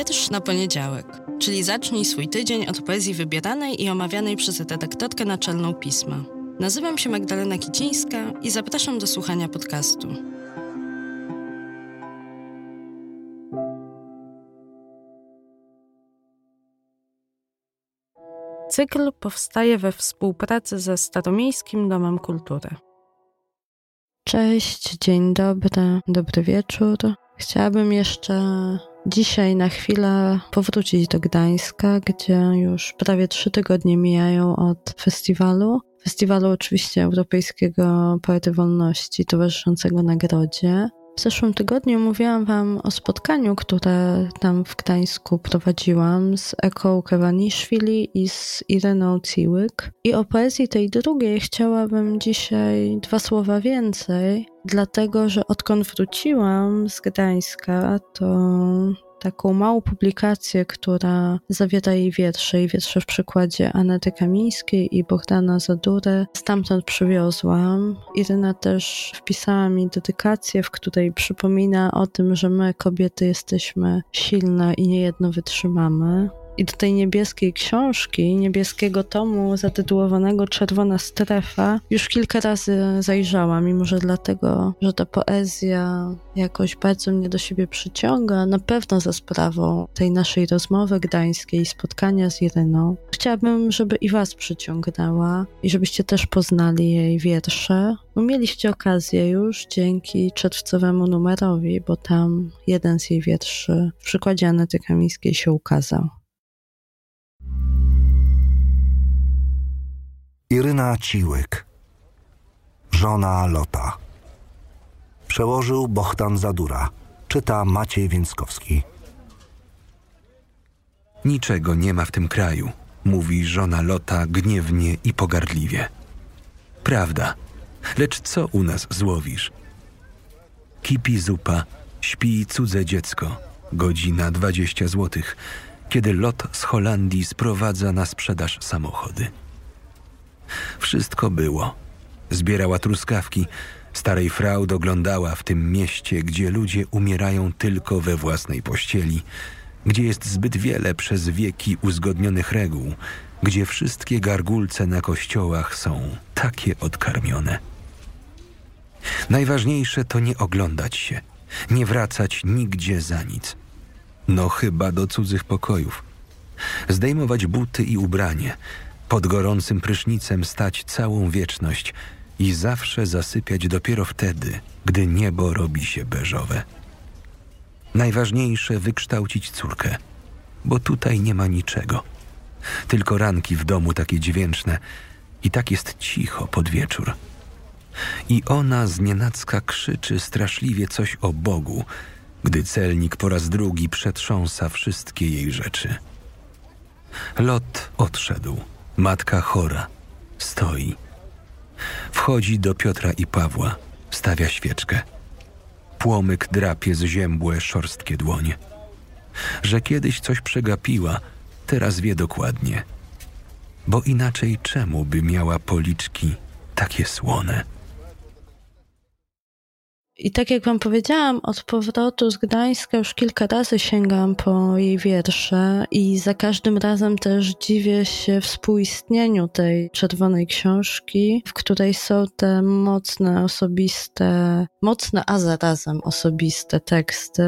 Wiersz na poniedziałek, czyli zacznij swój tydzień od poezji wybieranej i omawianej przez redaktorkę naczelną pisma. Nazywam się Magdalena Kicińska i zapraszam do słuchania podcastu. Cykl powstaje we współpracy ze Staromiejskim Domem Kultury. Cześć, dzień dobry, dobry wieczór. Chciałabym jeszcze dzisiaj na chwilę powrócić do Gdańska, gdzie już prawie trzy tygodnie mijają od festiwalu. Festiwalu oczywiście Europejskiego Poety Wolności towarzyszącego nagrodzie. W zeszłym tygodniu mówiłam Wam o spotkaniu, które tam w Gdańsku prowadziłam z Eko Kewaniszwili i z Ireną Ciłyk. I o poezji tej drugiej chciałabym dzisiaj dwa słowa więcej, dlatego że odkąd wróciłam z Gdańska, to taką małą publikację, która zawiera jej wiersze i wiersze w przykładzie Anety Kamińskiej i Bogdana Zadury. Stamtąd przywiozłam. Iryna też wpisała mi dedykację, w której przypomina o tym, że my kobiety jesteśmy silne i niejedno wytrzymamy. I do tej niebieskiej książki, niebieskiego tomu zatytułowanego Czerwona Strefa, już kilka razy zajrzałam, mimo że dlatego, że ta poezja jakoś bardzo mnie do siebie przyciąga, na pewno za sprawą tej naszej rozmowy gdańskiej, spotkania z Iryną. Chciałabym, żeby i Was przyciągnęła i żebyście też poznali jej wiersze. Bo mieliście okazję już dzięki czerwcowemu numerowi, bo tam jeden z jej wierszy w przykładzie Anety Kamińskiej się ukazał. Iryna Ciłyk, żona Lota. Przełożył Bohdan Zadura. Czyta Maciej Więckowski. Niczego nie ma w tym kraju, mówi żona Lota gniewnie i pogardliwie. Prawda, lecz co u nas złowisz? Kipi zupa, śpi cudze dziecko, godzina dwadzieścia złotych, kiedy lot z Holandii sprowadza na sprzedaż samochody. Wszystko było. Zbierała truskawki. Starej frau doglądała w tym mieście, gdzie ludzie umierają tylko we własnej pościeli, gdzie jest zbyt wiele przez wieki uzgodnionych reguł, gdzie wszystkie gargulce na kościołach są takie odkarmione. Najważniejsze to nie oglądać się, nie wracać nigdzie za nic. No chyba do cudzych pokojów. Zdejmować buty i ubranie, pod gorącym prysznicem stać całą wieczność i zawsze zasypiać dopiero wtedy, gdy niebo robi się beżowe. Najważniejsze wykształcić córkę, bo tutaj nie ma niczego. Tylko ranki w domu takie dźwięczne i tak jest cicho pod wieczór. I ona znienacka krzyczy straszliwie coś o Bogu, gdy celnik po raz drugi przetrząsa wszystkie jej rzeczy. Lot odszedł. Matka chora. Stoi. Wchodzi do Piotra i Pawła. Stawia świeczkę. Płomyk drapie z ziębłe szorstkie dłonie. Że kiedyś coś przegapiła, teraz wie dokładnie. Bo inaczej czemu by miała policzki takie słone? I tak jak Wam powiedziałam, od powrotu z Gdańska już kilka razy sięgam po jej wiersze i za każdym razem też dziwię się współistnieniu tej czerwonej książki, w której są te mocne, osobiste, mocne, a zarazem osobiste teksty.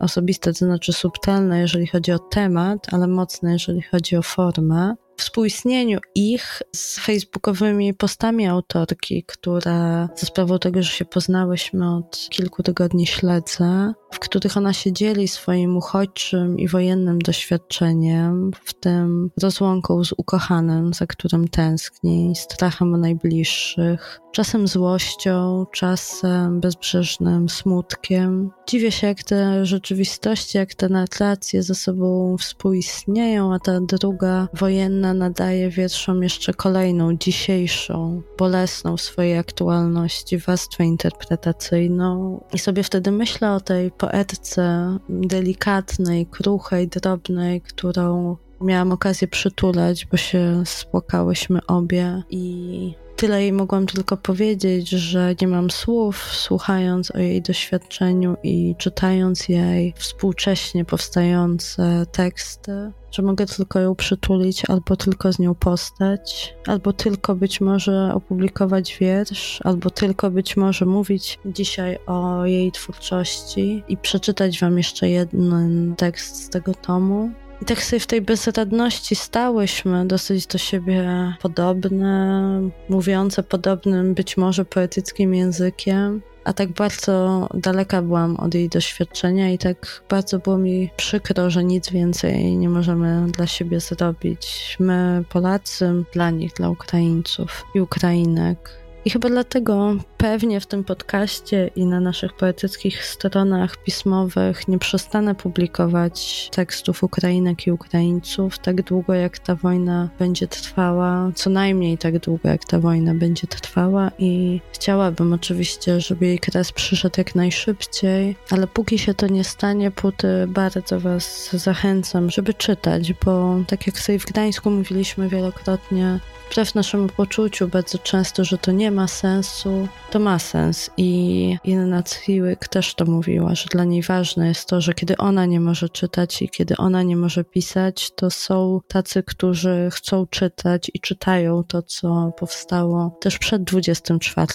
Osobiste to znaczy subtelne, jeżeli chodzi o temat, ale mocne, jeżeli chodzi o formę współistnieniu ich z facebookowymi postami autorki, które ze sprawą tego, że się poznałyśmy od kilku tygodni śledzę, w których ona się dzieli swoim uchodźczym i wojennym doświadczeniem, w tym rozłąką z ukochanym, za którym tęskni, strachem o najbliższych, czasem złością, czasem bezbrzeżnym smutkiem. Dziwię się, jak te rzeczywistości, jak te narracje ze sobą współistnieją, a ta druga wojenna nadaje wierszom jeszcze kolejną, dzisiejszą, bolesną w swojej aktualności warstwę interpretacyjną. I sobie wtedy myślę o tej poetce delikatnej, kruchej, drobnej, którą miałam okazję przytulać, bo się spłakałyśmy obie i tyle jej mogłam tylko powiedzieć, że nie mam słów, słuchając o jej doświadczeniu i czytając jej współcześnie powstające teksty, że mogę tylko ją przytulić, albo tylko z nią postać, albo tylko być może opublikować wiersz, albo tylko być może mówić dzisiaj o jej twórczości i przeczytać Wam jeszcze jeden tekst z tego tomu. I tak sobie w tej bezradności stałyśmy, dosyć do siebie podobne, mówiące podobnym, być może poetyckim językiem. A tak bardzo daleka byłam od jej doświadczenia, i tak bardzo było mi przykro, że nic więcej nie możemy dla siebie zrobić. My, Polacy, dla nich, dla Ukraińców i Ukrainek. I chyba dlatego pewnie w tym podcaście i na naszych poetyckich stronach pismowych nie przestanę publikować tekstów Ukrainek i Ukraińców tak długo, jak ta wojna będzie trwała, co najmniej tak długo, jak ta wojna będzie trwała. I chciałabym oczywiście, żeby jej kres przyszedł jak najszybciej, ale póki się to nie stanie, póty bardzo Was zachęcam, żeby czytać, bo tak jak sobie w Gdańsku mówiliśmy wielokrotnie, wbrew naszemu poczuciu bardzo często, że to nie ma sensu, to ma sens. I Inna Ciłyk też to mówiła, że dla niej ważne jest to, że kiedy ona nie może czytać i kiedy ona nie może pisać, to są tacy, którzy chcą czytać i czytają to, co powstało też przed 24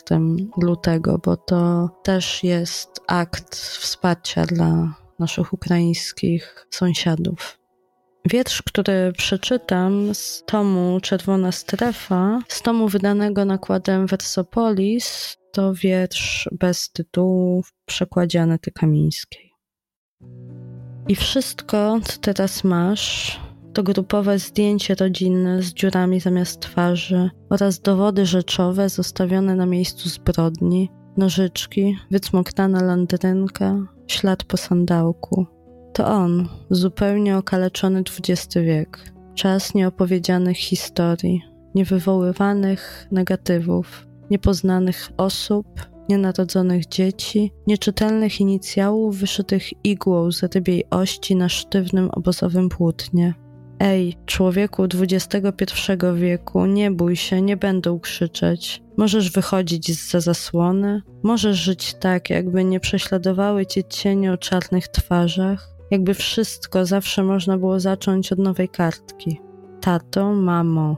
lutego, bo to też jest akt wsparcia dla naszych ukraińskich sąsiadów. Wiersz, który przeczytam z tomu Czerwona Strefa, z tomu wydanego nakładem Versopolis, to wiersz bez tytułu w przekładzie Anety Kamińskiej. I wszystko, co teraz masz, to grupowe zdjęcie rodzinne z dziurami zamiast twarzy oraz dowody rzeczowe zostawione na miejscu zbrodni, nożyczki, wycmoktana landrynka, ślad po sandałku – to on, zupełnie okaleczony XX wiek, czas nieopowiedzianych historii, niewywoływanych negatywów, niepoznanych osób, nienarodzonych dzieci, nieczytelnych inicjałów wyszytych igłą z rybiej ości na sztywnym obozowym płótnie. Ej, człowieku XXI wieku, nie bój się, nie będą krzyczeć. Możesz wychodzić z za zasłony, możesz żyć tak, jakby nie prześladowały cię cienie o czarnych twarzach, jakby wszystko zawsze można było zacząć od nowej kartki. Tato, mamo,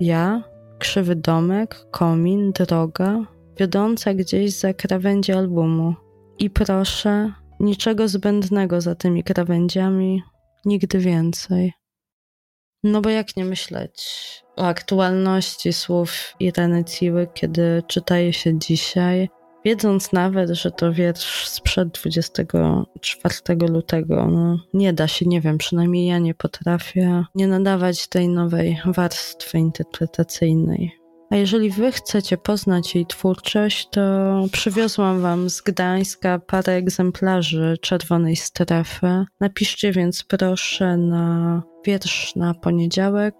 ja, krzywy domek, komin, droga, wiodąca gdzieś za krawędzi albumu. I proszę, niczego zbędnego za tymi krawędziami, nigdy więcej. No bo jak nie myśleć o aktualności słów Ireny Ciły, kiedy czytaje się dzisiaj, wiedząc nawet, że to wiersz sprzed 24 lutego, no, nie da się, nie wiem, przynajmniej ja nie potrafię nie nadawać tej nowej warstwy interpretacyjnej. A jeżeli wy chcecie poznać jej twórczość, to przywiozłam wam z Gdańska parę egzemplarzy Czerwonej Strefy. Napiszcie więc proszę na wiersz na poniedziałek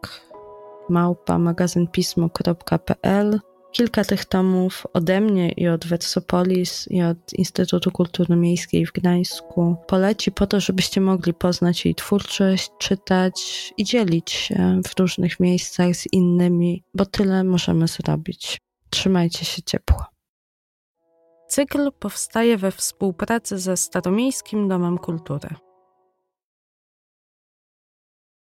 małpa magazynpismo.pl Kilka tych tomów ode mnie i od Versopolis i od Instytutu Kultury Miejskiej w Gdańsku poleci po to, żebyście mogli poznać jej twórczość, czytać i dzielić się w różnych miejscach z innymi, bo tyle możemy zrobić. Trzymajcie się ciepło. Cykl powstaje we współpracy ze Staromiejskim Domem Kultury.